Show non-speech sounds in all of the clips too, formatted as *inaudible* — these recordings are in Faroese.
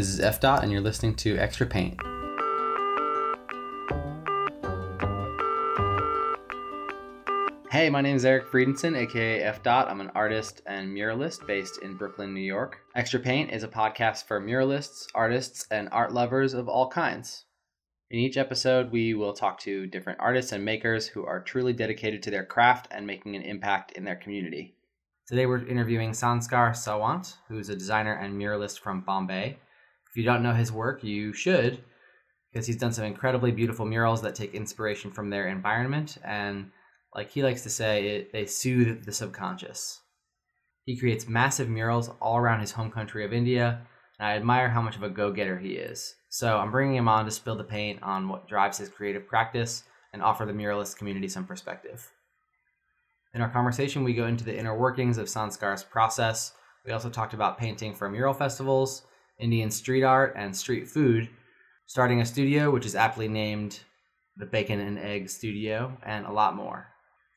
This is F Dot and you're listening to Extra Paint. Hey, my name is Eric Friedenson, aka F Dot. I'm an artist and muralist based in Brooklyn, New York. Extra Paint is a podcast for muralists, artists, and art lovers of all kinds. In each episode, we will talk to different artists and makers who are truly dedicated to their craft and making an impact in their community. Today we're interviewing Sanskar Sawant, who is a designer and muralist from Bombay. If you don't know his work, you should because he's done some incredibly beautiful murals that take inspiration from their environment and like he likes to say it they soothe the subconscious. He creates massive murals all around his home country of India and I admire how much of a go-getter he is. So I'm bringing him on to spill the paint on what drives his creative practice and offer the muralist community some perspective. In our conversation, we go into the inner workings of Sanskar's process. We also talked about painting for mural festivals, Indian street art, and street food, starting a studio which is aptly named the Bacon and Egg Studio, and a lot more.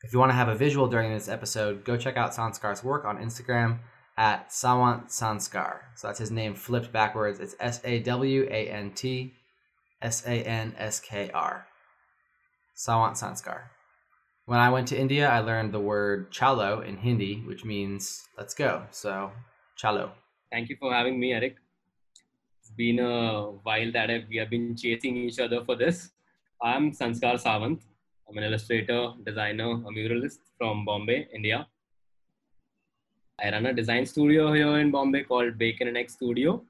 If you want to have a visual during this episode, go check out Sanskar's work on Instagram at Sawant Sanskar. So that's his name flipped backwards. It's S A W A N T S A N S K R. Sawant Sanskar. When I went to India, I learned the word chalo in Hindi, which means let's go. So, chalo. Thank you for having me, Eric it's been a while that I've, we have been chasing each other for this. I'm Sanskar Savant. I'm an illustrator, designer, a muralist from Bombay, India. I run a design studio here in Bombay called Bacon and Egg Studio,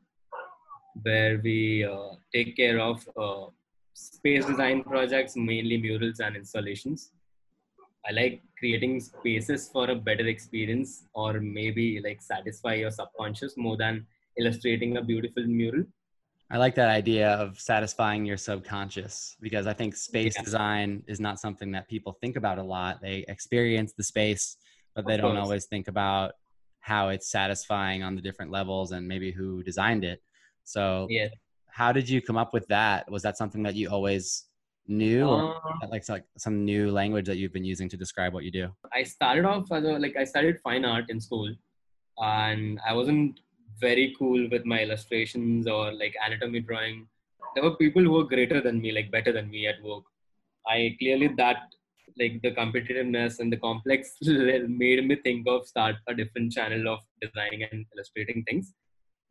where we uh, take care of uh, space design projects, mainly murals and installations. I like creating spaces for a better experience or maybe like satisfy your subconscious more than illustrating a beautiful mural I like that idea of satisfying your subconscious because I think space yeah. design is not something that people think about a lot. They experience the space, but they don't always think about how it's satisfying on the different levels and maybe who designed it. So yeah. how did you come up with that? Was that something that you always knew or uh, like, like some new language that you've been using to describe what you do? I started off as a, like I studied fine art in school and I wasn't very cool with my illustrations or like anatomy drawing. There were people who were greater than me like better than me at work. I clearly that like the competitiveness and the complex *laughs* made me think of start a different channel of designing and illustrating things.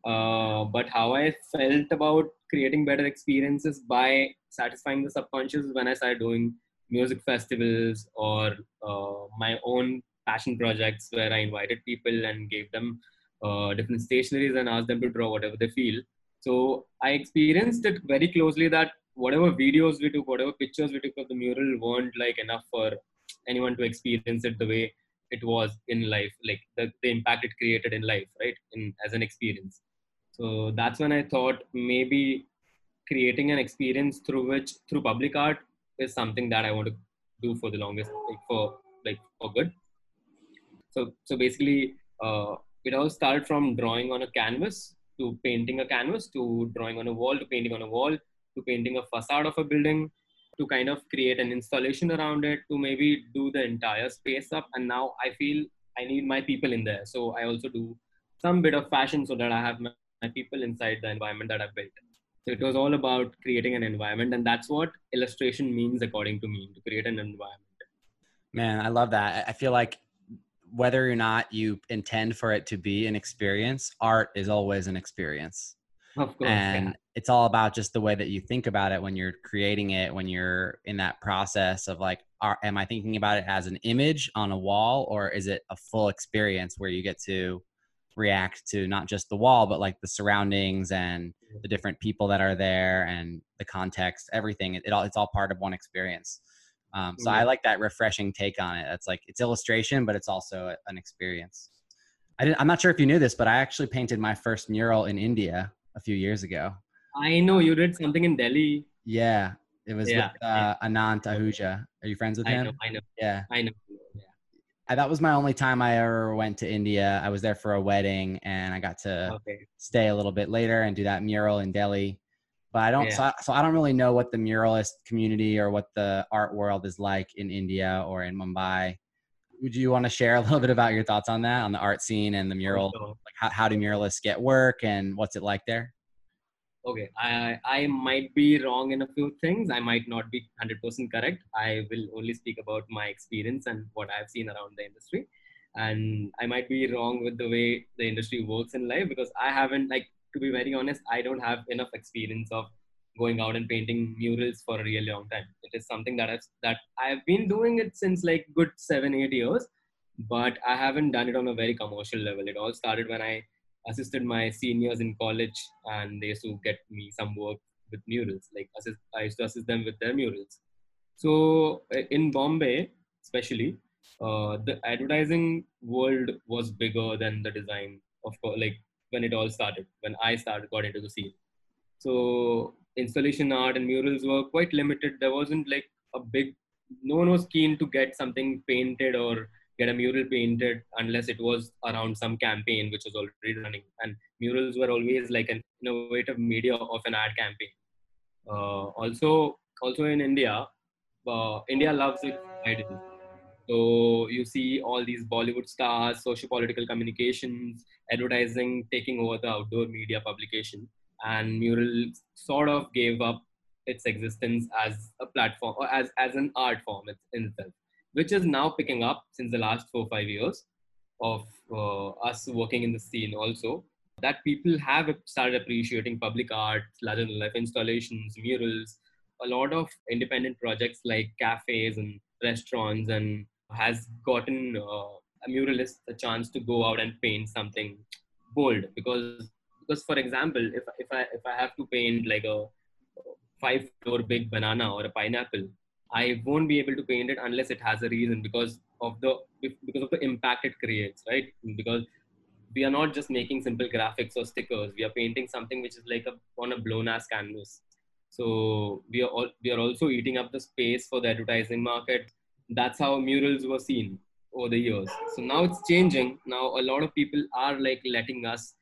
Uh but how i felt about creating better experiences by satisfying the subconscious when i started doing music festivals or uh, my own passion projects where i invited people and gave them uh, uh, different stationaries and ask them to draw whatever they feel. So I experienced it very closely that whatever videos we took, whatever pictures we took of the mural weren't like enough for anyone to experience it the way it was in life, like the, the impact it created in life, right? In, as an experience. So that's when I thought maybe creating an experience through which, through public art is something that I want to do for the longest, like for, like for good. So, so basically, uh, it all started from drawing on a canvas to painting a canvas to drawing on a wall to painting on a wall to painting a facade of a building to kind of create an installation around it to maybe do the entire space up. And now i feel i need my people in there. So i also do some bit of fashion so that i have my, my people inside the environment that i've built. So it was all about creating an environment and that's what illustration means according to me to create an environment. Man i love that. I feel like whether or not you intend for it to be an experience, art is always an experience. Of course. And yeah. it's all about just the way that you think about it when you're creating it, when you're in that process of like are am I thinking about it as an image on a wall or is it a full experience where you get to react to not just the wall but like the surroundings and the different people that are there and the context, everything. It, it all it's all part of one experience. Um, so yeah. I like that refreshing take on it. That's like it's illustration, but it's also an experience. I didn't, I'm not sure if you knew this, but I actually painted my first mural in India a few years ago. I know you did something in Delhi. Yeah, it was yeah. with uh, Anant Ahuja. Are you friends with him? I know. I know. Yeah, I know. Yeah. I, that was my only time I ever went to India. I was there for a wedding, and I got to okay. stay a little bit later and do that mural in Delhi but I don't yeah. so, I, so I don't really know what the muralist community or what the art world is like in India or in Mumbai. Would you want to share a little bit about your thoughts on that on the art scene and the mural oh. like how how do muralists get work and what's it like there? Okay, I I might be wrong in a few things. I might not be 100% correct. I will only speak about my experience and what I've seen around the industry and I might be wrong with the way the industry works in life because I haven't like to be very honest, I don't have enough experience of going out and painting murals for a really long time. It is something that I've, that I've been doing it since like good seven, eight years, but I haven't done it on a very commercial level. It all started when I assisted my seniors in college and they used to get me some work with murals. Like assist, I used to assist them with their murals. So in Bombay, especially, uh, the advertising world was bigger than the design of course, like when it all started, when I started, got into the scene. So installation art and murals were quite limited. There wasn't like a big, no one was keen to get something painted or get a mural painted unless it was around some campaign which was already running. And murals were always like an innovative media of an ad campaign. Uh, also, also in India, uh, India loves it identity. So you see all these Bollywood stars, socio-political communications, advertising taking over the outdoor media publication and mural sort of gave up its existence as a platform or as as an art form in itself which is now picking up since the last 4 5 years of uh, us working in the scene also that people have started appreciating public art larger than life installations murals a lot of independent projects like cafes and restaurants and has gotten uh, a muralist a chance to go out and paint something bold. Because because for example if if i if i have to paint like a five floor big banana or a pineapple i won't be able to paint it unless it has a reason because of the because of the impact it creates right? Because we are not just making simple graphics or stickers. We are painting something which is like a on a blown ass canvas. So we are all, we are also eating up the space for the advertising market. That's how murals were seen over the years. So now it's changing. Now a lot of people are like letting us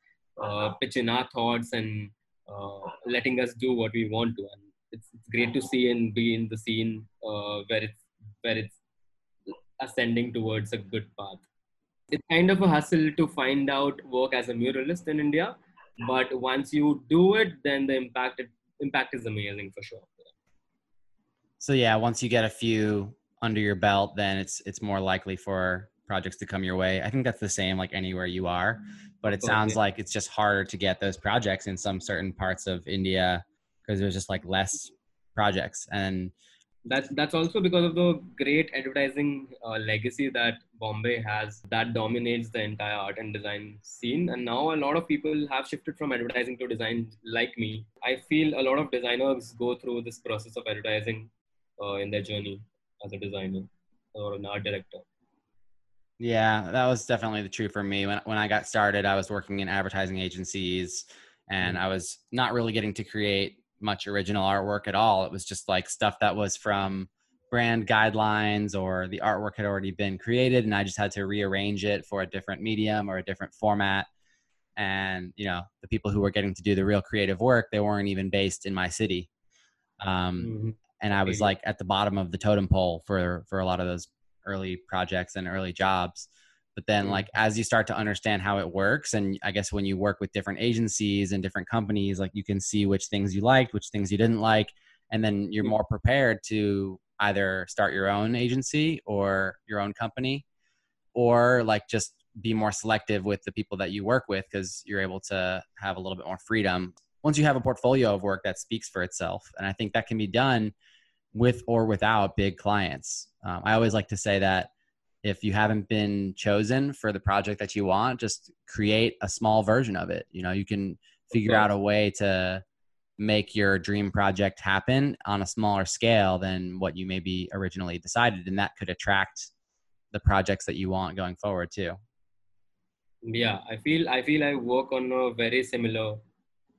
uh, pitch in our thoughts and uh, letting us do what we want to. And it's, it's great to see and be in the scene uh, where it's where it's ascending towards a good path. It's kind of a hustle to find out work as a muralist in India, but once you do it, then the impact it, impact is amazing for sure. So yeah, once you get a few under your belt, then it's it's more likely for projects to come your way. I think that's the same like anywhere you are, but it sounds like it's just harder to get those projects in some certain parts of India because there's just like less projects and that's that's also because of the great advertising uh, legacy that Bombay has that dominates the entire art and design scene and now a lot of people have shifted from advertising to design like me. I feel a lot of designers go through this process of advertising uh, in their journey as a designer or an art director. Yeah that was definitely the truth for me. When when i got started i was working in advertising agencies and i was not really getting to create much original artwork at all. It was just like stuff that was from brand guidelines or the artwork had already been created and i just had to rearrange it for a different medium or a different format. And you know the people who were getting to do the real creative work they weren't even based in my city. Um mm -hmm and I was like at the bottom of the totem pole for for a lot of those early projects and early jobs. But then like as you start to understand how it works and I guess when you work with different agencies and different companies like you can see which things you liked, which things you didn't like and then you're more prepared to either start your own agency or your own company or like just be more selective with the people that you work with cuz you're able to have a little bit more freedom once you have a portfolio of work that speaks for itself. And I think that can be done with or without big clients. Um, I always like to say that if you haven't been chosen for the project that you want, just create a small version of it. You know, you can figure out a way to make your dream project happen on a smaller scale than what you maybe originally decided and that could attract the projects that you want going forward too. Yeah, I feel I feel I work on a very similar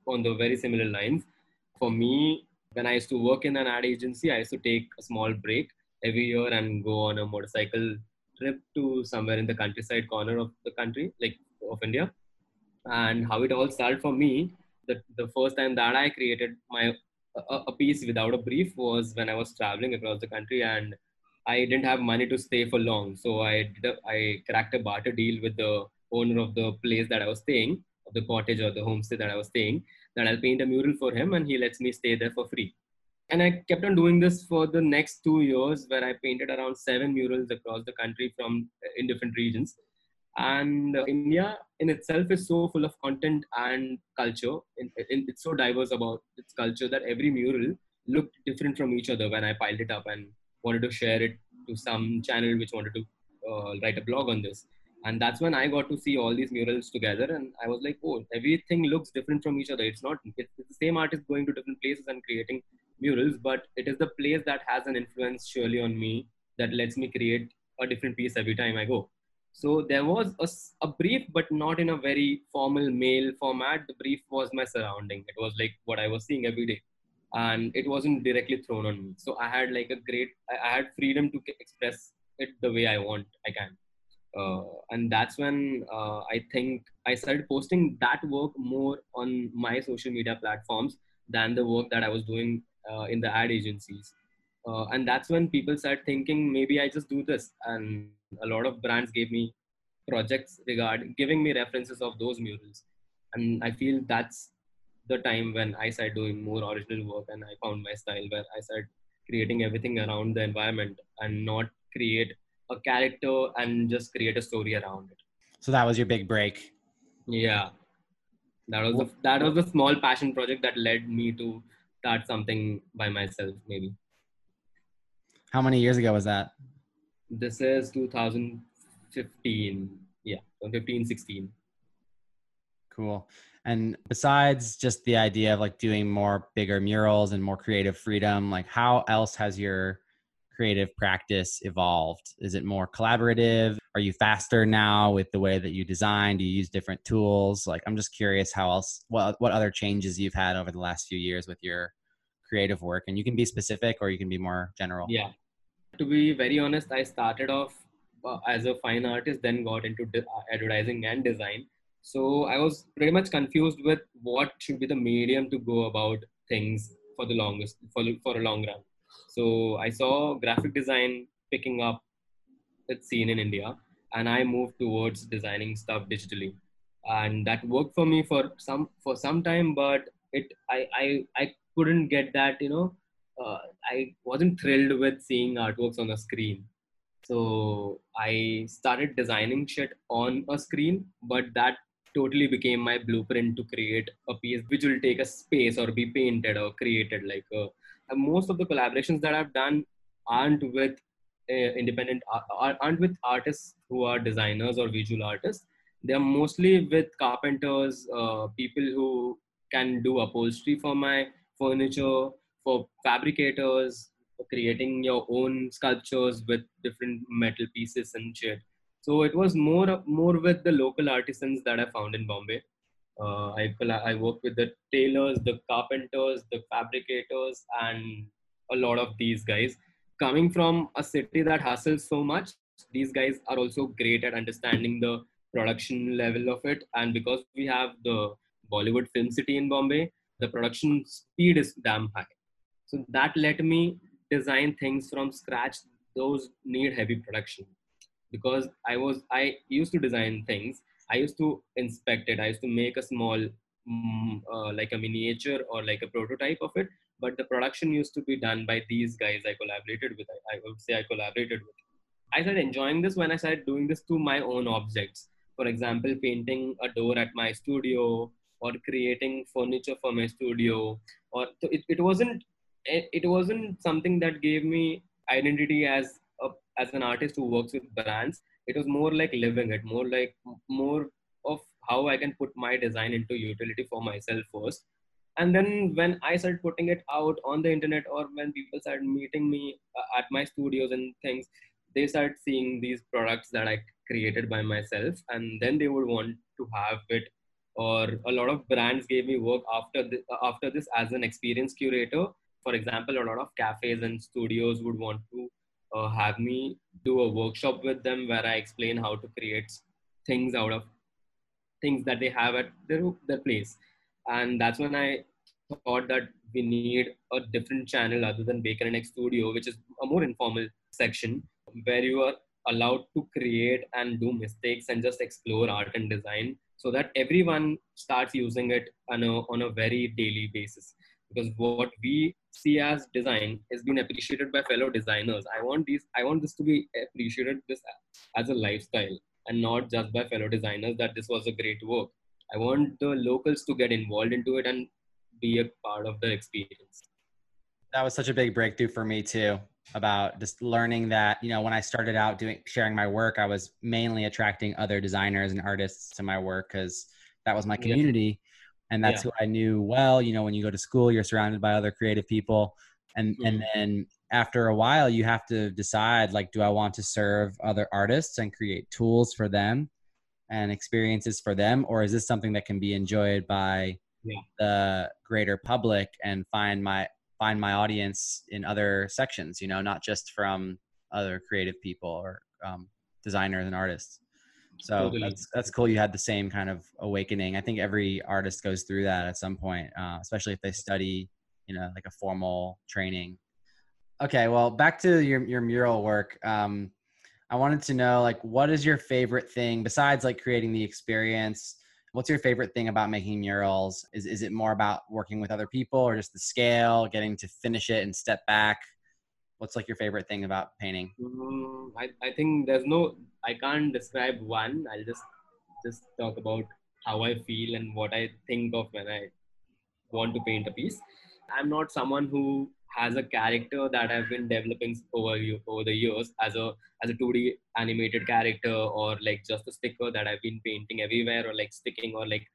on the very similar lines. For me, when I used to work in an ad agency, I used to take a small break every year and go on a motorcycle trip to somewhere in the countryside corner of the country, like of India. And how it all started for me, the, the first time that I created my a, a piece without a brief was when I was traveling across the country and I didn't have money to stay for long. So I did a, I cracked a barter deal with the owner of the place that I was staying, of the cottage or the homestay that I was staying that I'll paint a mural for him and he lets me stay there for free. And I kept on doing this for the next two years where I painted around seven murals across the country from in different regions. And uh, India in itself is so full of content and culture. In, in, it's so diverse about its culture that every mural looked different from each other when I piled it up and wanted to share it to some channel which wanted to uh, write a blog on this and that's when i got to see all these murals together and i was like oh everything looks different from each other. It's not it's, the same artist going to different places and creating murals but it is the place that has an influence surely on me that lets me create a different piece every time i go. So there was a, a brief but not in a very formal mail format. The brief was my surrounding. It was like what i was seeing every day. And it wasn't directly thrown on me. So i had like a great i had freedom to express it the way i want i can uh, and that's when uh, i think i started posting that work more on my social media platforms than the work that i was doing uh, in the ad agencies. Uh, and that's when people start thinking maybe i just do this. And a lot of brands gave me projects regard giving me references of those murals. And i feel that's the time when i started doing more original work and i found my style where i started creating everything around the environment and not create a character and just create a story around it. So that was your big break. Yeah. That was the, that was the small passion project that led me to start something by myself maybe. How many years ago was that? This is 2015. Yeah, 2015 16. Cool. And besides just the idea of like doing more bigger murals and more creative freedom, like how else has your creative practice evolved? Is it more collaborative? Are you faster now with the way that you design? Do you use different tools? Like I'm just curious how else what what other changes you've had over the last few years with your creative work and you can be specific or you can be more general. Yeah. To be very honest, I started off uh, as a fine artist then got into advertising and design. So I was pretty much confused with what should be the medium to go about things for the longest for for a long run So I saw graphic design picking up its scene in India and I moved towards designing stuff digitally. And that worked for me for some for some time but it I I I couldn't get that, you know, uh, I wasn't thrilled with seeing artworks on a screen. So I started designing shit on a screen but that totally became my blueprint to create a piece which will take a space or be painted or created like a most of the collaborations that I've done aren't with uh, independent aren't with artists who are designers or visual artists. They are mostly with carpenters, uh, people who can do upholstery for my furniture, for fabricators, for creating your own sculptures with different metal pieces and shit. So it was more more with the local artisans that I found in Bombay uh, I I work with the tailors, the carpenters, the fabricators, and a lot of these guys. Coming from a city that hustles so much, these guys are also great at understanding the production level of it. And because we have the Bollywood film city in Bombay, the production speed is damn high. So that let me design things from scratch. Those need heavy production because I was I used to design things i used to inspect it. I used to make a small um, uh, like a miniature or like a prototype of it but the production used to be done by these guys. I collaborated with i, I would say i collaborated with. I started enjoying this when i started doing this to my own objects. For example painting a door at my studio or creating furniture for my studio or so it it wasn't it, it wasn't something that gave me identity as a, as an artist who works with brands it was more like living it more like more of how i can put my design into utility for myself first. And then when i started putting it out on the internet or when people started meeting me uh, at my studios and things they started seeing these products that i created by myself and then they would want to have it. Or a lot of brands gave me work after this, after this as an experience curator. For example a lot of cafes and studios would want to uh, have me do a workshop with them where I explain how to create things out of things that they have at their, their place. And that's when I thought that we need a different channel other than Baker and x Studio, which is a more informal section where you are allowed to create and do mistakes and just explore art and design so that everyone starts using it on a, on a very daily basis because what we see as design has been appreciated by fellow designers. I want these i want this to be appreciated this as a lifestyle and not just by fellow designers that this was a great work. I want the locals to get involved into it and be a part of the experience. That was such a big breakthrough for me too about just learning that you know when i started out doing sharing my work i was mainly attracting other designers and artists to my work cuz that was my community and that's yeah. who I knew well. You know, when you go to school, you're surrounded by other creative people, and mm. and then after a while, you have to decide like, do I want to serve other artists and create tools for them and experiences for them, or is this something that can be enjoyed by yeah. the greater public and find my find my audience in other sections? You know, not just from other creative people or um, designers and artists so that's that's cool you had the same kind of awakening. I think every artist goes through that at some point uh especially if they study you know like a formal training. Okay well back to your your mural work. Um i wanted to know like what is your favorite thing besides like creating the experience? What's your favorite thing about making murals? Is is it more about working with other people or just the scale getting to finish it and step back? what's like your favorite thing about painting? mm, I, I think there's no, I can't describe one. I'll just, just talk about how I feel and what I think of when I want to paint a piece. I'm not someone who has a character that I've been developing over you over the years as a as a 2D animated character or like just a sticker that I've been painting everywhere or like sticking or like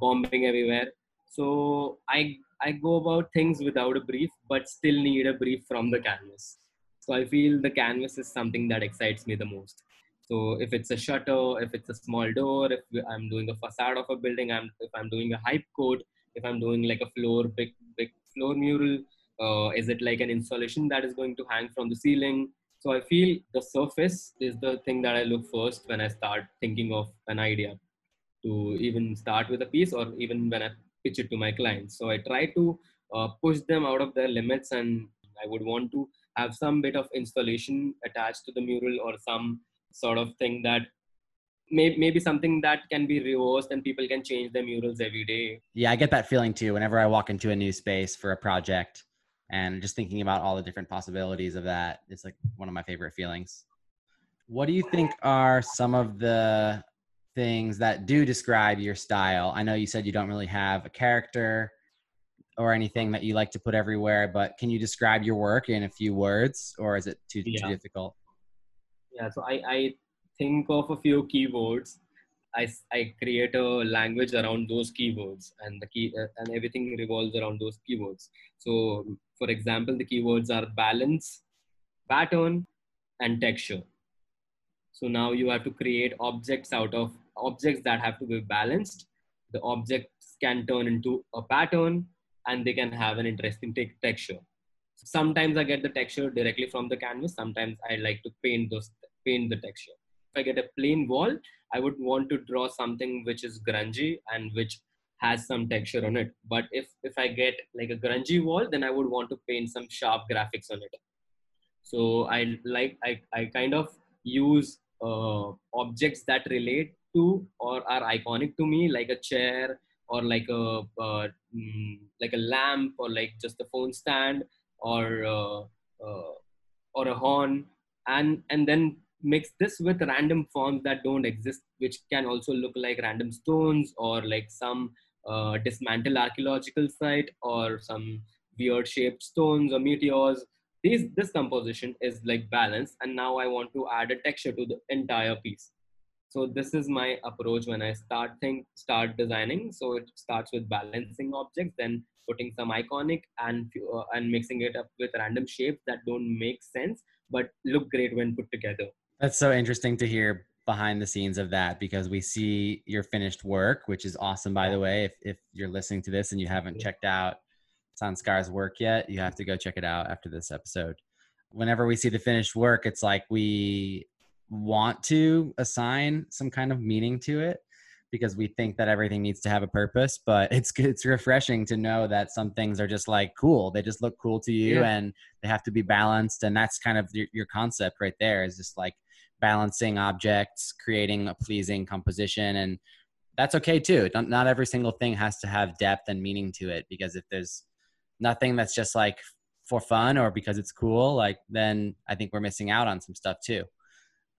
bombing everywhere. So I I go about things without a brief, but still need a brief from the canvas. So I feel the canvas is something that excites me the most. So if it's a shutter, if it's a small door, if I'm doing a facade of a building, I'm, if I'm doing a hype code, if I'm doing like a floor, big, big floor mural, uh, is it like an installation that is going to hang from the ceiling? So I feel the surface is the thing that I look first when I start thinking of an idea to even start with a piece or even when I pitch it to my clients so i try to uh, push them out of their limits and i would want to have some bit of installation attached to the mural or some sort of thing that may maybe something that can be reversed and people can change their murals every day. Yeah i get that feeling too. Whenever i walk into a new space for a project and just thinking about all the different possibilities of that it's like one of my favorite feelings. What do you think are some of the things that do describe your style. I know you said you don't really have a character or anything that you like to put everywhere, but can you describe your work in a few words or is it too, yeah. too difficult? Yeah, so I I think of a few keywords. I I create a language around those keywords and the key uh, and everything revolves around those keywords. So for example, the keywords are balance, pattern and texture. So now you have to create objects out of objects that have to be balanced. The objects can turn into a pattern and they can have an interesting te texture. Sometimes I get the texture directly from the canvas. Sometimes I like to paint those paint the texture. If I get a plain wall, I would want to draw something which is grungy and which has some texture on it. But if, if I get like a grungy wall, then I would want to paint some sharp graphics on it. So I like, I, I kind of use uh, objects that relate to or are iconic to me like a chair or like a uh, mm, like a lamp or like just a phone stand or uh, uh, or a horn and and then mix this with random forms that don't exist which can also look like random stones or like some uh, dismantled archaeological site or some weird shaped stones or meteors. These this composition is like balanced and now i want to add a texture to the entire piece. So this is my approach when I start think start designing. So it starts with balancing objects, then putting some iconic and uh, and mixing it up with random shapes that don't make sense but look great when put together. That's so interesting to hear behind the scenes of that because we see your finished work, which is awesome by the way. If if you're listening to this and you haven't checked out Sanskar's work yet, you have to go check it out after this episode. Whenever we see the finished work, it's like we want to assign some kind of meaning to it because we think that everything needs to have a purpose but it's *laughs* it's refreshing to know that some things are just like cool. They just look cool to you yeah. and they have to be balanced and that's kind of your, your concept right there is just like balancing objects creating a pleasing composition and that's okay too. Not, not every single thing has to have depth and meaning to it because if there's nothing that's just like for fun or because it's cool like then i think we're missing out on some stuff too.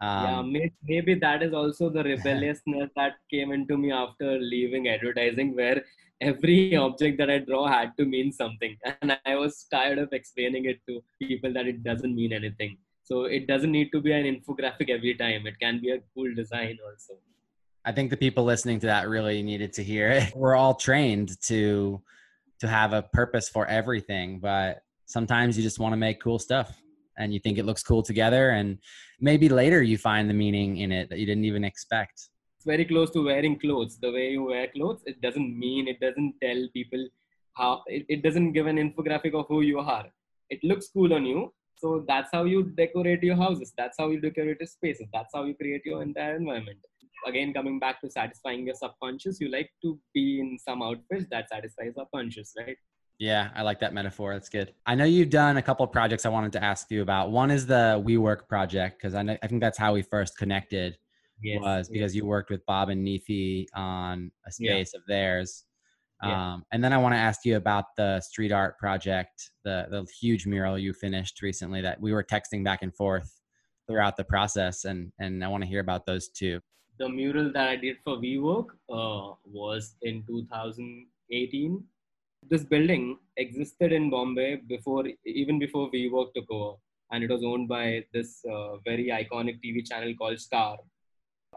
Um, yeah, maybe that is also the rebelliousness that came into me after leaving advertising, where every *laughs* object that I draw had to mean something, and I was tired of explaining it to people that it doesn't mean anything. So it doesn't need to be an infographic every time. It can be a cool design also. I think the people listening to that really needed to hear it. *laughs* We're all trained to to have a purpose for everything, but sometimes you just want to make cool stuff and you think it looks cool together and maybe later you find the meaning in it that you didn't even expect. It's very close to wearing clothes. The way you wear clothes it doesn't mean it doesn't tell people how it, it doesn't give an infographic of who you are. It looks cool on you so that's how you decorate your houses. That's how you decorate your spaces. That's how you create your entire environment. Again coming back to satisfying your subconscious you like to be in some outfits that satisfies our conscious right? Yeah, I like that metaphor. That's good. I know you've done a couple of projects I wanted to ask you about. One is the WeWork project because I know, I think that's how we first connected. Yes, was because yes. you worked with Bob and Neethi on a space yeah. of theirs. Um and then I want to ask you about the street art project, the the huge mural you finished recently that we were texting back and forth throughout the process and and I want to hear about those two. The mural that I did for WeWork uh was in 2018 this building existed in Bombay before even before WeWork took over and it was owned by this uh, very iconic TV channel called Star.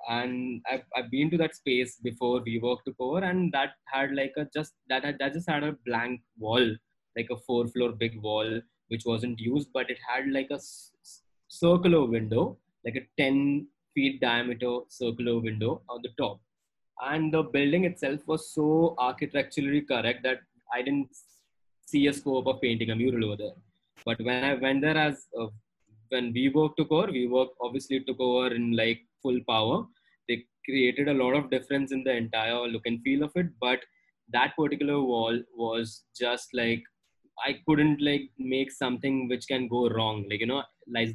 And I've, I've been to that space before WeWork took over and that had like a just that had, that just had a blank wall like a four floor big wall which wasn't used but it had like a circular window like a 10 feet diameter circular window on the top. And the building itself was so architecturally correct that I didn't see a scope of painting a mural over there. But when I went there as uh, when we work took over, we work obviously took over in like full power. They created a lot of difference in the entire look and feel of it. But that particular wall was just like I couldn't like make something which can go wrong. Like you know,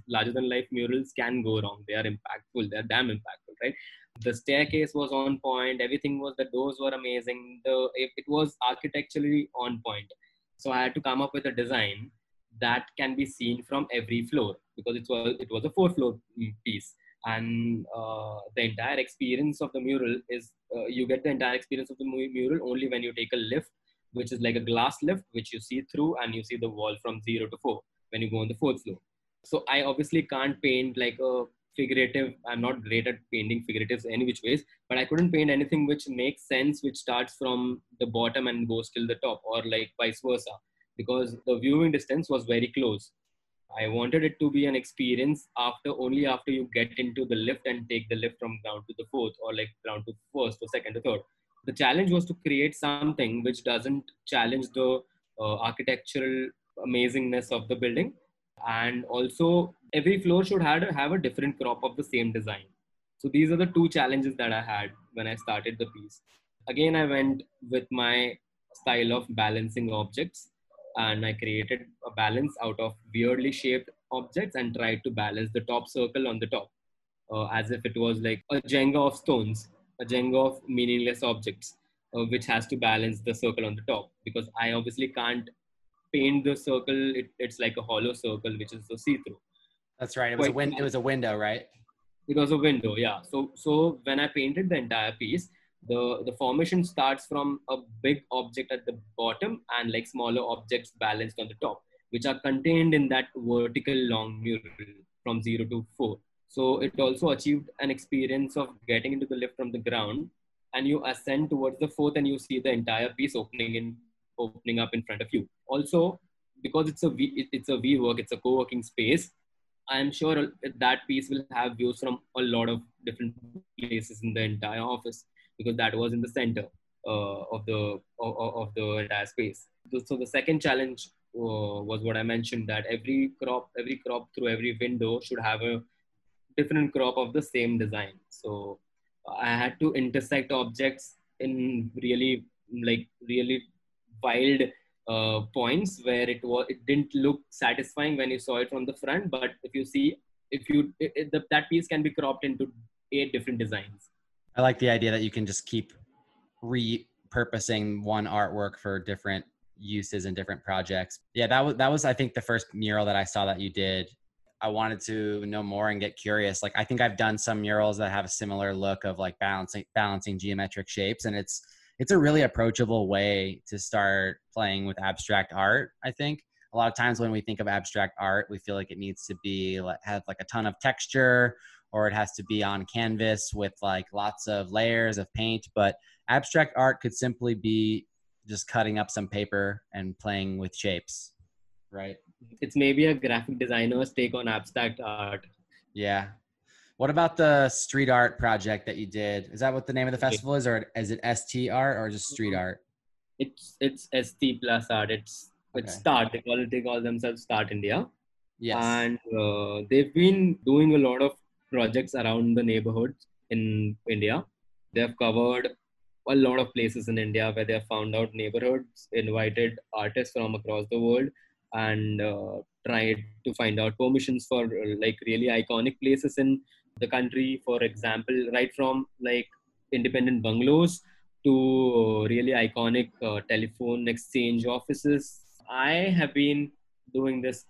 larger than life murals can go wrong. They are impactful. They are damn impactful, right? the staircase was on point. Everything was the doors were amazing. The it, it was architecturally on point. So i had to come up with a design that can be seen from every floor because it was it was a four floor piece. And uh, the entire experience of the mural is uh, you get the entire experience of the mural only when you take a lift which is like a glass lift which you see through and you see the wall from 0 to 4 when you go on the fourth floor. So i obviously can't paint like a figurative. I'm not great at painting figuratives any which ways, but I couldn't paint anything which makes sense, which starts from the bottom and goes till the top, or like vice versa, because the viewing distance was very close. I wanted it to be an experience after only after you get into the lift and take the lift from ground to the fourth, or like ground to first, or second, or third. The challenge was to create something which doesn't challenge the uh, architectural amazingness of the building, And also every floor should have, have a different crop of the same design. So these are the two challenges that I had when I started the piece. Again, I went with my style of balancing objects and I created a balance out of weirdly shaped objects and tried to balance the top circle on the top uh, as if it was like a Jenga of stones, a Jenga of meaningless objects, uh, which has to balance the circle on the top because I obviously can't paint the circle it, it's like a hollow circle which is the see through that's right it was Quite a win it was a window right? It was a window yeah. So so when i painted the entire piece the the formation starts from a big object at the bottom and like smaller objects balanced on the top which are contained in that vertical long mural from 0 to 4 so it also achieved an experience of getting into the lift from the ground and you ascend towards the fourth and you see the entire piece opening in opening up in front of you. Also, because it's a v, it's a WeWork, it's a co-working space. I am sure that piece will have views from a lot of different places in the entire office because that was in the center uh, of the of, of the entire space. So the second challenge uh, was what I mentioned that every crop every crop through every window should have a different crop of the same design. So I had to intersect objects in really like really wild uh, points where it was it didn't look satisfying when you saw it from the front but if you see if you it, it, the, that piece can be cropped into eight different designs. I like the idea that you can just keep repurposing one artwork for different uses and different projects. Yeah that was that was i think the first mural that i saw that you did. I wanted to know more and get curious. Like i think i've done some murals that have a similar look of like balancing balancing geometric shapes and it's it's a really approachable way to start playing with abstract art i think. A lot of times when we think of abstract art we feel like it needs to be like have like a ton of texture or it has to be on canvas with like lots of layers of paint but abstract art could simply be just cutting up some paper and playing with shapes right? It's maybe a graphic designer's take on abstract art. Yeah. What about the street art project that you did? Is that what the name of the festival is or is it STR or just street art? It's it's ST plus art. It's okay. it's start. They call it they call themselves Start India. Yes. And uh, they've been doing a lot of projects around the neighborhoods in India. They've covered a lot of places in India where they have found out neighborhoods, invited artists from across the world and uh, tried to find out permissions for uh, like really iconic places in the country. For example right from like independent bungalows to really iconic uh, telephone exchange offices. I have been doing this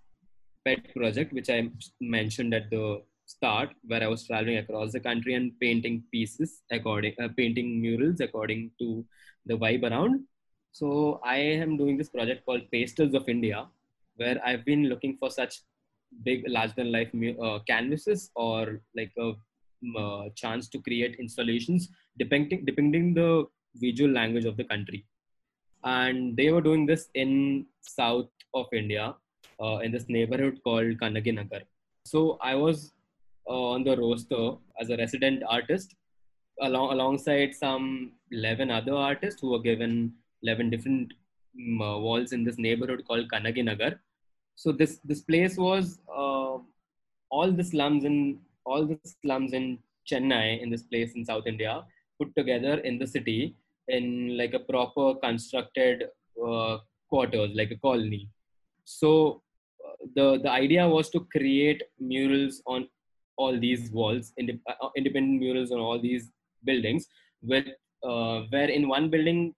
pet project which i mentioned at the start where i was traveling across the country and painting pieces according uh, painting murals according to the vibe around. So i am doing this project called pastels of india where I've been looking for such big large than life uh, canvases or like a uh, chance to create installations depending depending the visual language of the country. And they were doing this in south of india uh, in this neighborhood called kanaginagar so i was uh, on the roster as a resident artist along alongside some 11 other artists who were given 11 different walls in this neighborhood called Kanaginagar. So this this place was uh, all the slums in all the slums in Chennai in this place in South India put together in the city in like a proper constructed uh, quarters like a colony. So uh, the the idea was to create murals on all these walls uh, independent murals on all these buildings with uh, where in one building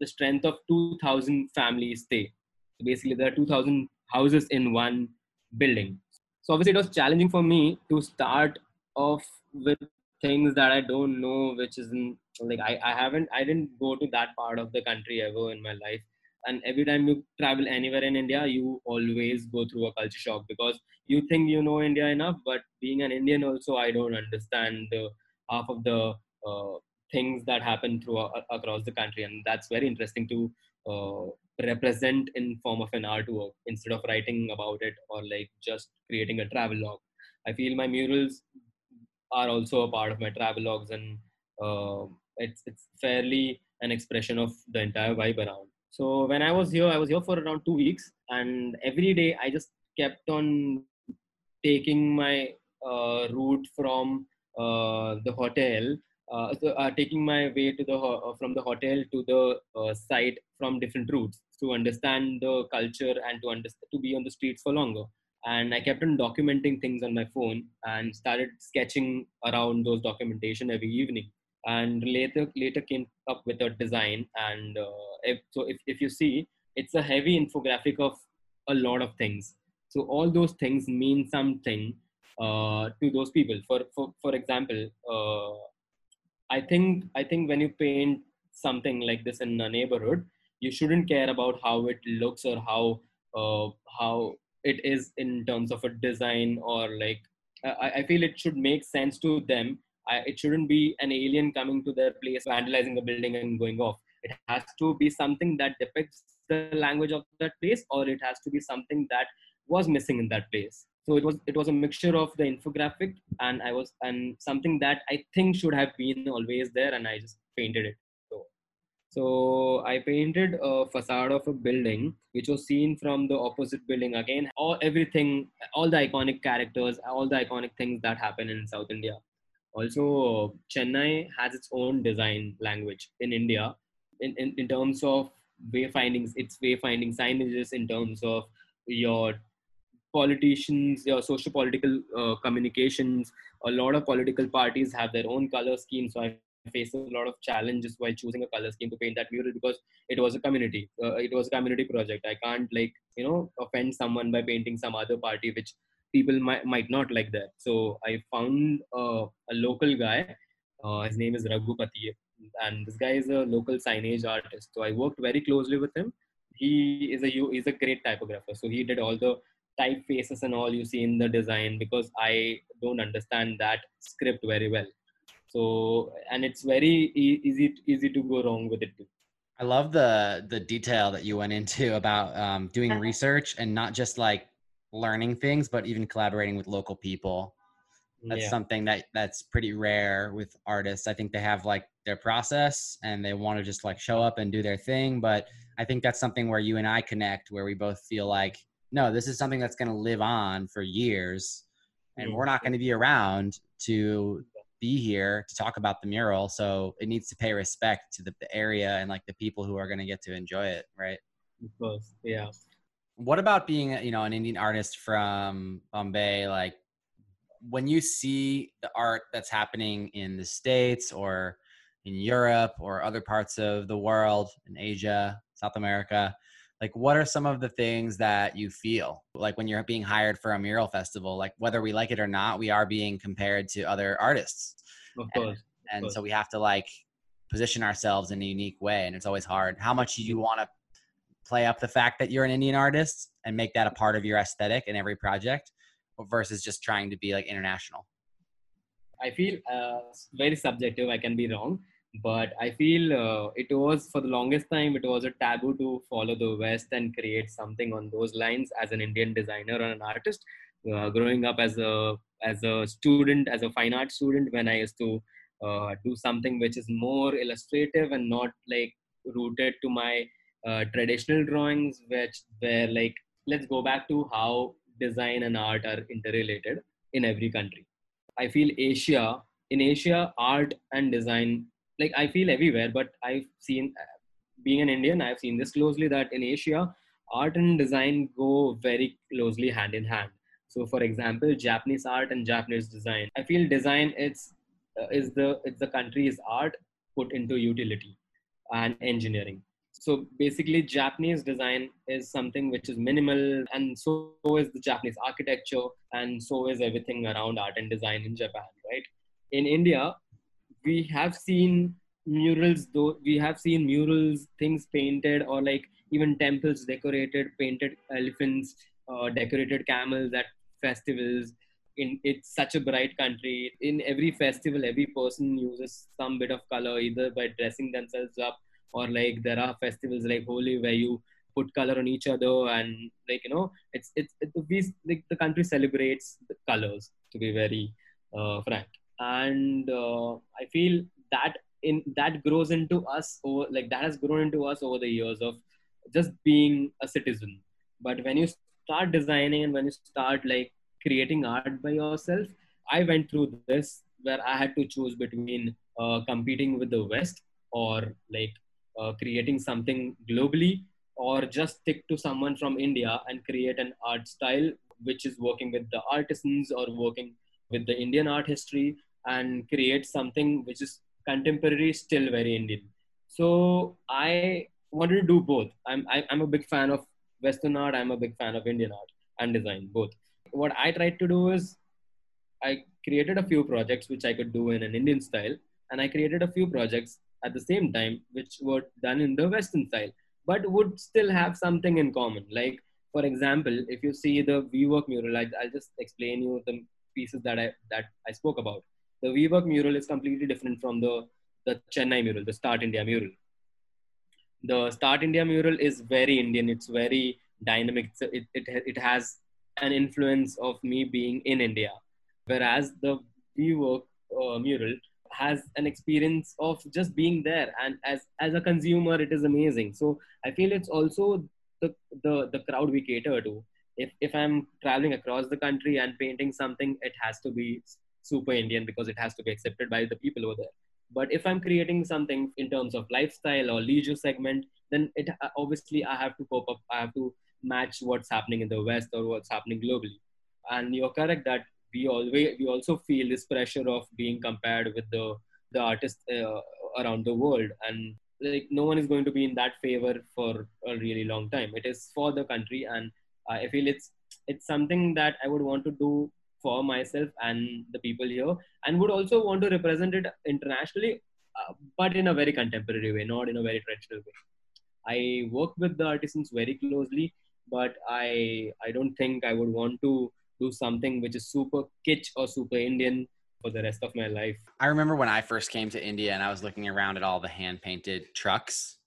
the strength of 2000 families stay. So basically there are 2000 houses in one building. So obviously it was challenging for me to start off with things that i don't know which is like i i haven't i didn't go to that part of the country ever in my life. And every time you travel anywhere in india you always go through a culture shock because you think you know india enough but being an indian also i don't understand the half of the uh, things that happen through uh, across the country and that's very interesting to uh, represent in form of an artwork instead of writing about it or like just creating a travel log. I feel my murals are also a part of my travel logs and uh, it's it's fairly an expression of the entire vibe around. So when i was here i was here for around 2 weeks and every day i just kept on taking my uh, route from uh, the hotel uh, so uh, taking my way to the uh, from the hotel to the uh, site from different routes to understand the culture and to understand to be on the streets for longer. And i kept on documenting things on my phone and started sketching around those documentation every evening. And later later came up with a design and uh, if, so if if you see it's a heavy infographic of a lot of things. So all those things mean something uh to those people. For for for example uh i think i think when you paint something like this in a neighborhood you shouldn't care about how it looks or how uh, how it is in terms of a design or like i i feel it should make sense to them. I, it shouldn't be an alien coming to their place vandalizing a building and going off. It has to be something that depicts the language of that place or it has to be something that was missing in that place so it was it was a mixture of the infographic and i was and something that i think should have been always there and i just painted it. So so i painted a facade of a building which was seen from the opposite building again. All everything all the iconic characters all the iconic things that happen in south india. Also chennai has its own design language in india in in, in terms of wayfindings its wayfinding signages in terms of your politicians your social political uh, communications. A lot of political parties have their own color scheme so i faced a lot of challenges while choosing a color scheme to paint that mural because it was a community uh, it was a community project. I can't like you know offend someone by painting some other party which people might might not like that. So i found uh, a local guy uh, his name is Raghupati and this guy is a local signage artist. So i worked very closely with him. He is a is a great typographer. So he did all the typefaces and all you see in the design because I don't understand that script very well. So and it's very e easy easy to go wrong with it too. I love the the detail that you went into about um doing research and not just like learning things but even collaborating with local people. That's yeah. something that that's pretty rare with artists. I think they have like their process and they want to just like show up and do their thing, but I think that's something where you and I connect where we both feel like no, this is something that's going to live on for years and we're not going to be around to be here to talk about the mural so it needs to pay respect to the, the area and like the people who are going to get to enjoy it right? Of course yeah. What about being you know an indian artist from bombay? Like when you see the art that's happening in the states or in europe or other parts of the world in asia south america like what are some of the things that you feel like when you're being hired for a mural festival like whether we like it or not we are being compared to other artists. Of course, and, of course. so we have to like position ourselves in a unique way and it's always hard. How much do you want to play up the fact that you're an indian artist and make that a part of your aesthetic in every project versus just trying to be like international? I feel uh, very subjective i can be wrong but i feel uh, it was for the longest time it was a taboo to follow the west and create something on those lines as an indian designer or an artist. Uh, growing up as a as a student as a fine art student when i used to uh, do something which is more illustrative and not like rooted to my uh, traditional drawings which were like let's go back to how design and art are interrelated in every country. I feel asia in asia art and design like I feel everywhere, but I've seen, being an Indian, I've seen this closely that in Asia, art and design go very closely hand in hand. So for example, Japanese art and Japanese design. I feel design it's uh, is the it's the country's art put into utility and engineering. So basically Japanese design is something which is minimal and so is the Japanese architecture and so is everything around art and design in Japan, right? In India, we have seen murals though we have seen murals things painted or like even temples decorated painted elephants uh, decorated camels at festivals. In it's such a bright country. In every festival every person uses some bit of color either by dressing themselves up or like there are festivals like holi where you put color on each other and like you know it's it's, it's we like the country celebrates the colors to be very uh, frank and uh, i feel that in that grows into us over like that has grown into us over the years of just being a citizen. But when you start designing and when you start like creating art by yourself i went through this where i had to choose between uh, competing with the west or like uh, creating something globally or just stick to someone from india and create an art style which is working with the artisans or working with the indian art history and create something which is contemporary still very Indian. So I wanted to do both. I'm I, I'm a big fan of Western art. I'm a big fan of Indian art and design both. What I tried to do is I created a few projects which I could do in an Indian style, and I created a few projects at the same time which were done in the Western style, but would still have something in common. Like for example, if you see the vwork mural, I, I'll just explain you the pieces that I that I spoke about the WeWork mural is completely different from the, the Chennai mural, the Start India mural. The Start India mural is very Indian. It's very dynamic. It's, it, it, it has an influence of me being in India. Whereas the WeWork uh, mural has an experience of just being there. And as, as a consumer, it is amazing. So I feel it's also the, the, the crowd we cater to. If, if I'm traveling across the country and painting something, it has to be super Indian because it has to be accepted by the people over there. But if I'm creating something in terms of lifestyle or leisure segment, then it obviously I have to cope up, I have to match what's happening in the West or what's happening globally. And you're correct that we always we also feel this pressure of being compared with the the artists uh, around the world and like no one is going to be in that favor for a really long time it is for the country and uh, i feel it's it's something that i would want to do for myself and the people here and would also want to represent it internationally uh, but in a very contemporary way not in a very traditional way i work with the artisans very closely but i i don't think i would want to do something which is super kitsch or super indian for the rest of my life i remember when i first came to india and i was looking around at all the hand painted trucks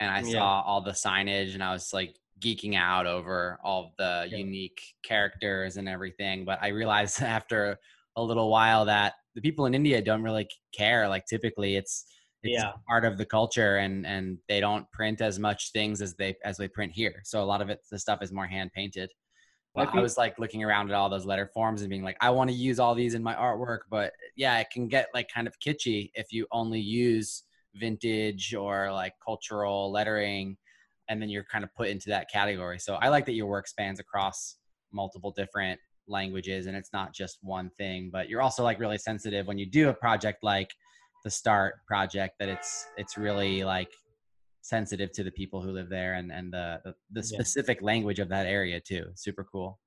and i yeah. saw all the signage and i was like geeking out over all the yeah. unique characters and everything but i realized *laughs* after a little while that the people in india don't really care like typically it's it's yeah. part of the culture and and they don't print as much things as they as they print here so a lot of it the stuff is more hand painted but i was like looking around at all those letter forms and being like i want to use all these in my artwork but yeah it can get like kind of kitschy if you only use vintage or like cultural lettering and then you're kind of put into that category. So I like that your work spans across multiple different languages and it's not just one thing, but you're also like really sensitive when you do a project like the start project that it's it's really like sensitive to the people who live there and and the the, the specific yeah. language of that area too. Super cool.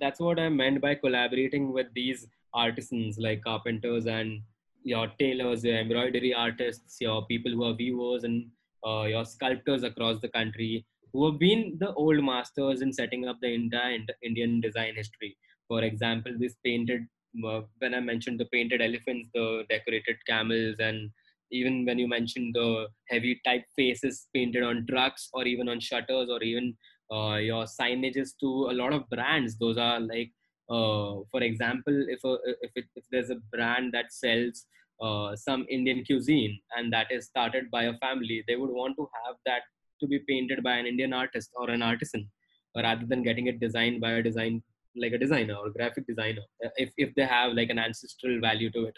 That's what I meant by collaborating with these artisans like carpenters and your tailors, your embroidery artists, your people who are weavers and uh, your sculptors across the country who have been the old masters in setting up the entire Indian design history. For example, this painted, uh, when I mentioned the painted elephants, the decorated camels, and even when you mentioned the heavy type faces painted on trucks or even on shutters or even uh, your signages to a lot of brands, those are like, uh, for example, if, a, if, it, if there's a brand that sells uh, some Indian cuisine and that is started by a family, they would want to have that to be painted by an Indian artist or an artisan rather than getting it designed by a design like a designer or graphic designer if if they have like an ancestral value to it.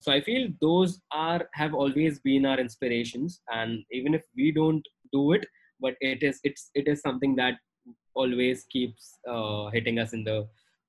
So i feel those are have always been our inspirations and even if we don't do it but it is it's it is something that always keeps uh, hitting us in the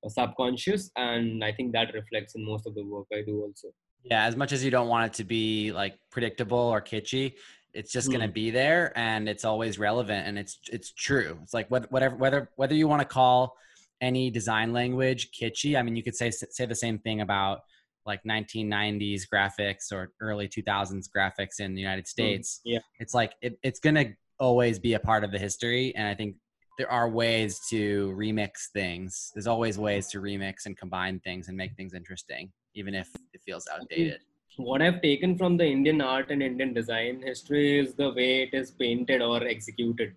subconscious and i think that reflects in most of the work i do also. Yeah, as much as you don't want it to be like predictable or kitschy, it's just mm. going to be there and it's always relevant and it's it's true. It's like whatever whether whether you want to call any design language kitschy, I mean you could say say the same thing about like 1990s graphics or early 2000s graphics in the United States. Mm, yeah. It's like it it's going to always be a part of the history and I think there are ways to remix things. There's always ways to remix and combine things and make things interesting even if it feels outdated. What i've taken from the indian art and indian design history is the way it is painted or executed.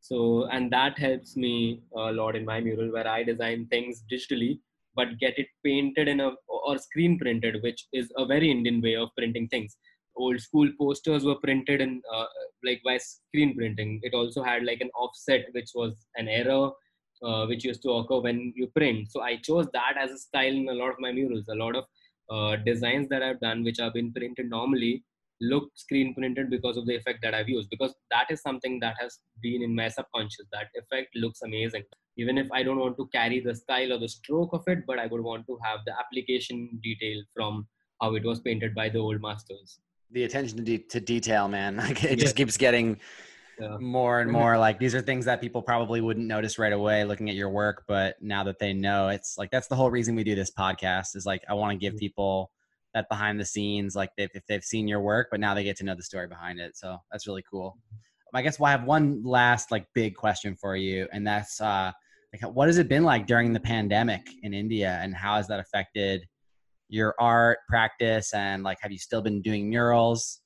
So and that helps me a lot in my mural where i design things digitally but get it painted in a or screen printed which is a very indian way of printing things. Old school posters were printed in uh, like by screen printing. It also had like an offset which was an error uh, which used to occur when you print. So I chose that as a style in a lot of my murals. A lot of uh, designs that I've done, which have been printed normally, look screen printed because of the effect that I've used. Because that is something that has been in my subconscious. That effect looks amazing. Even if I don't want to carry the style or the stroke of it, but I would want to have the application detail from how it was painted by the old masters. The attention to, de to detail, man, like, *laughs* it yeah. just keeps getting yeah. more and more like these are things that people probably wouldn't notice right away looking at your work but now that they know it's like that's the whole reason we do this podcast is like i want to give people that behind the scenes like they've, if they've seen your work but now they get to know the story behind it so that's really cool. I guess well, i have one last like big question for you and that's uh like what has it been like during the pandemic in india and how has that affected your art practice and like have you still been doing murals?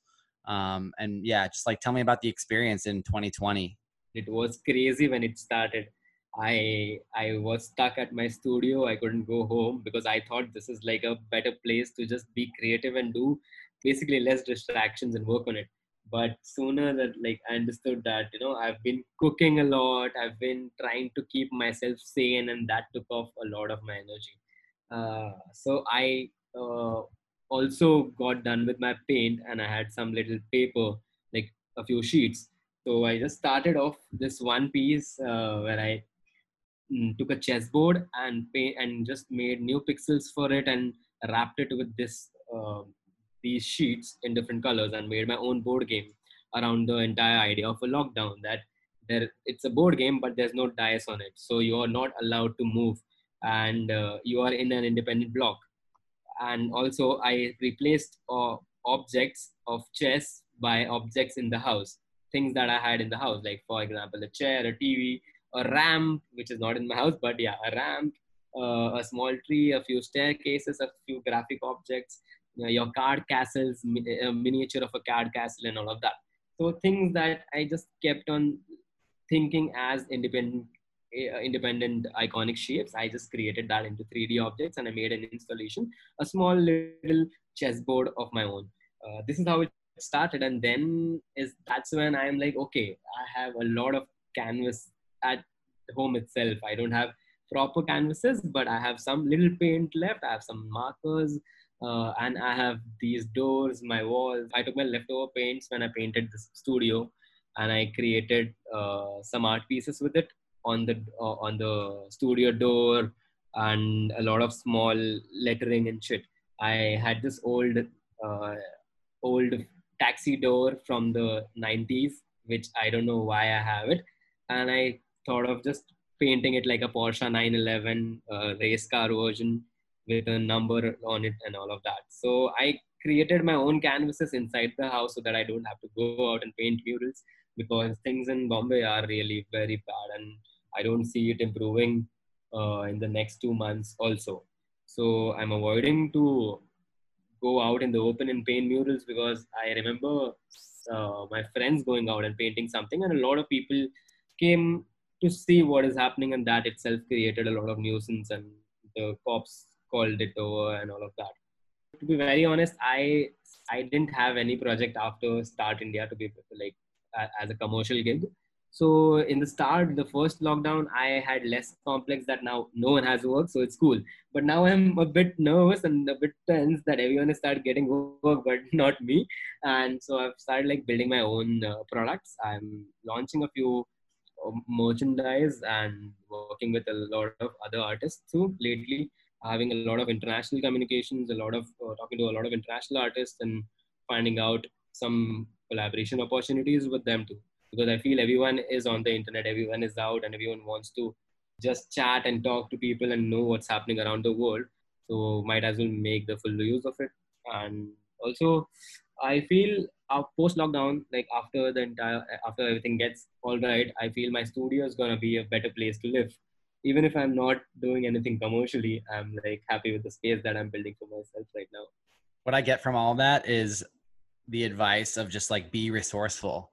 um and yeah just like tell me about the experience in 2020 it was crazy when it started. I i was stuck at my studio. I couldn't go home because i thought this is like a better place to just be creative and do basically less distractions and work on it. But sooner that like i understood that you know i've been cooking a lot. I've been trying to keep myself sane and that took off a lot of my energy. Uh so i uh also got done with my paint and I had some little paper, like a few sheets. So I just started off this one piece uh, where I mm, took a chessboard and paint and just made new pixels for it and wrapped it with this uh, these sheets in different colors and made my own board game around the entire idea of a lockdown that there it's a board game but there's no dice on it so you are not allowed to move and uh, you are in an independent block and also I replaced uh, objects of chess by objects in the house. Things that I had in the house like for example a chair a TV a ramp which is not in my house but yeah a ramp uh, a small tree a few staircases a few graphic objects you know, your card castles a miniature of a card castle and all of that. So things that I just kept on thinking as independent independent iconic shapes. I just created that into 3D objects and I made an installation, a small little chessboard of my own. Uh, this is how it started. And then is that's when I am like, okay, I have a lot of canvas at home itself. I don't have proper canvases, but I have some little paint left. I have some markers uh, and I have these doors, my walls. I took my leftover paints when I painted this studio and I created uh, some art pieces with it on the uh, on the studio door and a lot of small lettering and shit. I had this old uh, old taxi door from the 90s which i don't know why i have it. And i thought of just painting it like a Porsche 911 uh, race car version with a number on it and all of that. So i created my own canvases inside the house so that i don't have to go out and paint murals because things in bombay are really very bad and I don't see it improving uh, in the next two months also. So I'm avoiding to go out in the open and paint murals because I remember uh, my friends going out and painting something and a lot of people came to see what is happening and that itself created a lot of nuisance and the cops called it over and all of that. To be very honest, I I didn't have any project after Start India to be like as a commercial gig. So in the start, the first lockdown, I had less complex that now no one has work, so it's cool. But now I'm a bit nervous and a bit tense that everyone has started getting work, *laughs* but not me. And so I've started like building my own uh, products. I'm launching a few uh, merchandise and working with a lot of other artists too lately, having a lot of international communications, a lot of uh, talking to a lot of international artists and finding out some collaboration opportunities with them too because I feel everyone is on the internet, everyone is out, and everyone wants to just chat and talk to people and know what's happening around the world. So might as well make the full use of it. And also, I feel post lockdown, like after the entire after everything gets all right, I feel my studio is going to be a better place to live. Even if I'm not doing anything commercially, I'm like happy with the space that I'm building for myself right now. What I get from all that is the advice of just like be resourceful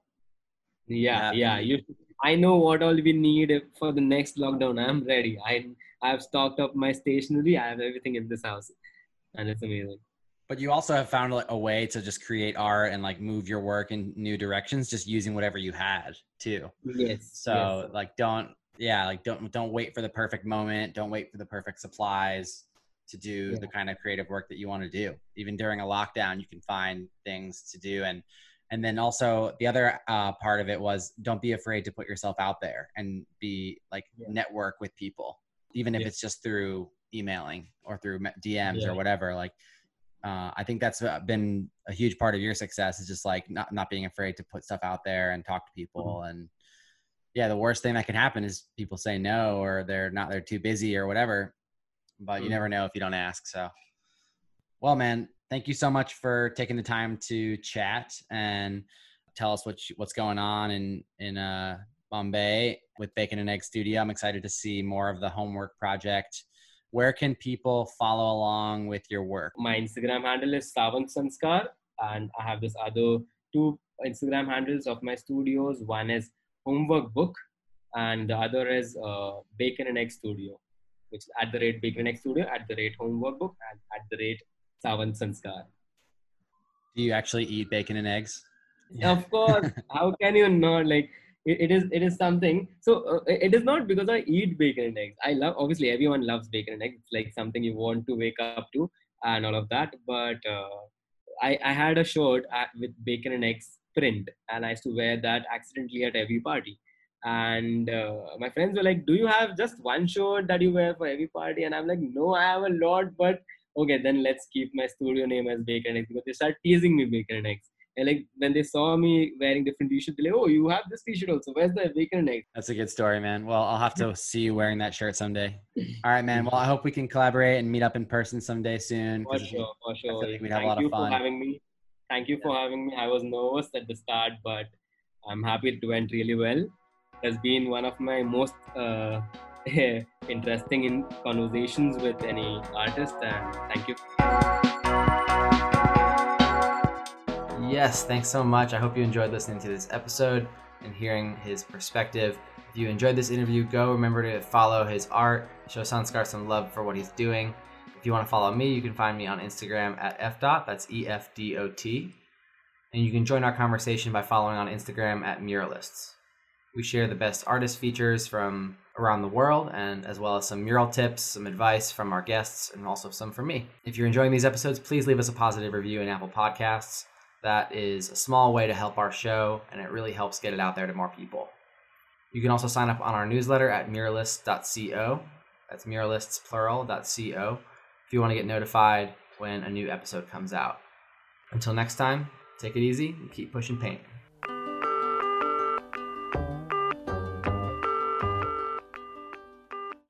yeah yeah. you i know what all we need for the next lockdown. I'm ready. I i have stocked up my stationery. I have everything in this house. And it's amazing. But you also have found like a way to just create art and like move your work in new directions just using whatever you had too. Yes so yes. like don't yeah like don't don't wait for the perfect moment. Don't wait for the perfect supplies to do yeah. the kind of creative work that you want to do. Even during a lockdown you can find things to do. And and then also the other uh, part of it was don't be afraid to put yourself out there and be like yeah. network with people even if yeah. it's just through emailing or through DMs yeah. or whatever like uh I think that's been a huge part of your success is just like not not being afraid to put stuff out there and talk to people mm -hmm. and yeah the worst thing that can happen is people say no or they're not they're too busy or whatever but mm -hmm. you never know if you don't ask so well man thank you so much for taking the time to chat and tell us what you, what's going on in in uh Bombay with Bacon and Egg Studio. I'm excited to see more of the homework project. Where can people follow along with your work? My Instagram handle is Savan Sanskar and I have this other two Instagram handles of my studios. One is Homework Book and the other is uh, Bacon and Egg Studio which is at the rate Bacon and Egg Studio, at the rate Homework Book and at the rate Savan Sanskar. Do you actually eat bacon and eggs? Yeah. Of course. How can you not? Like, it, it is it is something. So uh, it is not because I eat bacon and eggs. I love obviously everyone loves bacon and eggs. It's like something you want to wake up to and all of that. But uh, I I had a shirt at, with bacon and eggs print, and I used to wear that accidentally at every party. And uh, my friends were like, "Do you have just one shirt that you wear for every party?" And I'm like, "No, I have a lot, but." okay, then let's keep my studio name as Baker Next because they start teasing me Baker Next. And like when they saw me wearing different t-shirts, they're like, "Oh, you have this t-shirt also. Where's the Baker Next?" That's a good story, man. Well, I'll have to *laughs* see you wearing that shirt someday. All right, man. Well, I hope we can collaborate and meet up in person someday soon. For sure, for sure. I feel like we'd have Thank a lot of fun. Thank you for having me. Thank you for having me. I was nervous at the start, but I'm happy it went really well. It has been one of my most uh, *laughs* interesting in conversations with any artist and thank you Yes, thanks so much. I hope you enjoyed listening to this episode and hearing his perspective. If you enjoyed this interview, go remember to follow his art, show Sanskar some love for what he's doing. If you want to follow me, you can find me on Instagram at fdot, that's E F D O T. And you can join our conversation by following on Instagram at muralists. We share the best artist features from around the world and as well as some mural tips, some advice from our guests and also some from me. If you're enjoying these episodes, please leave us a positive review in Apple Podcasts. That is a small way to help our show and it really helps get it out there to more people. You can also sign up on our newsletter at muralists.co. That's muralists plural.co if you want to get notified when a new episode comes out. Until next time, take it easy and keep pushing paint.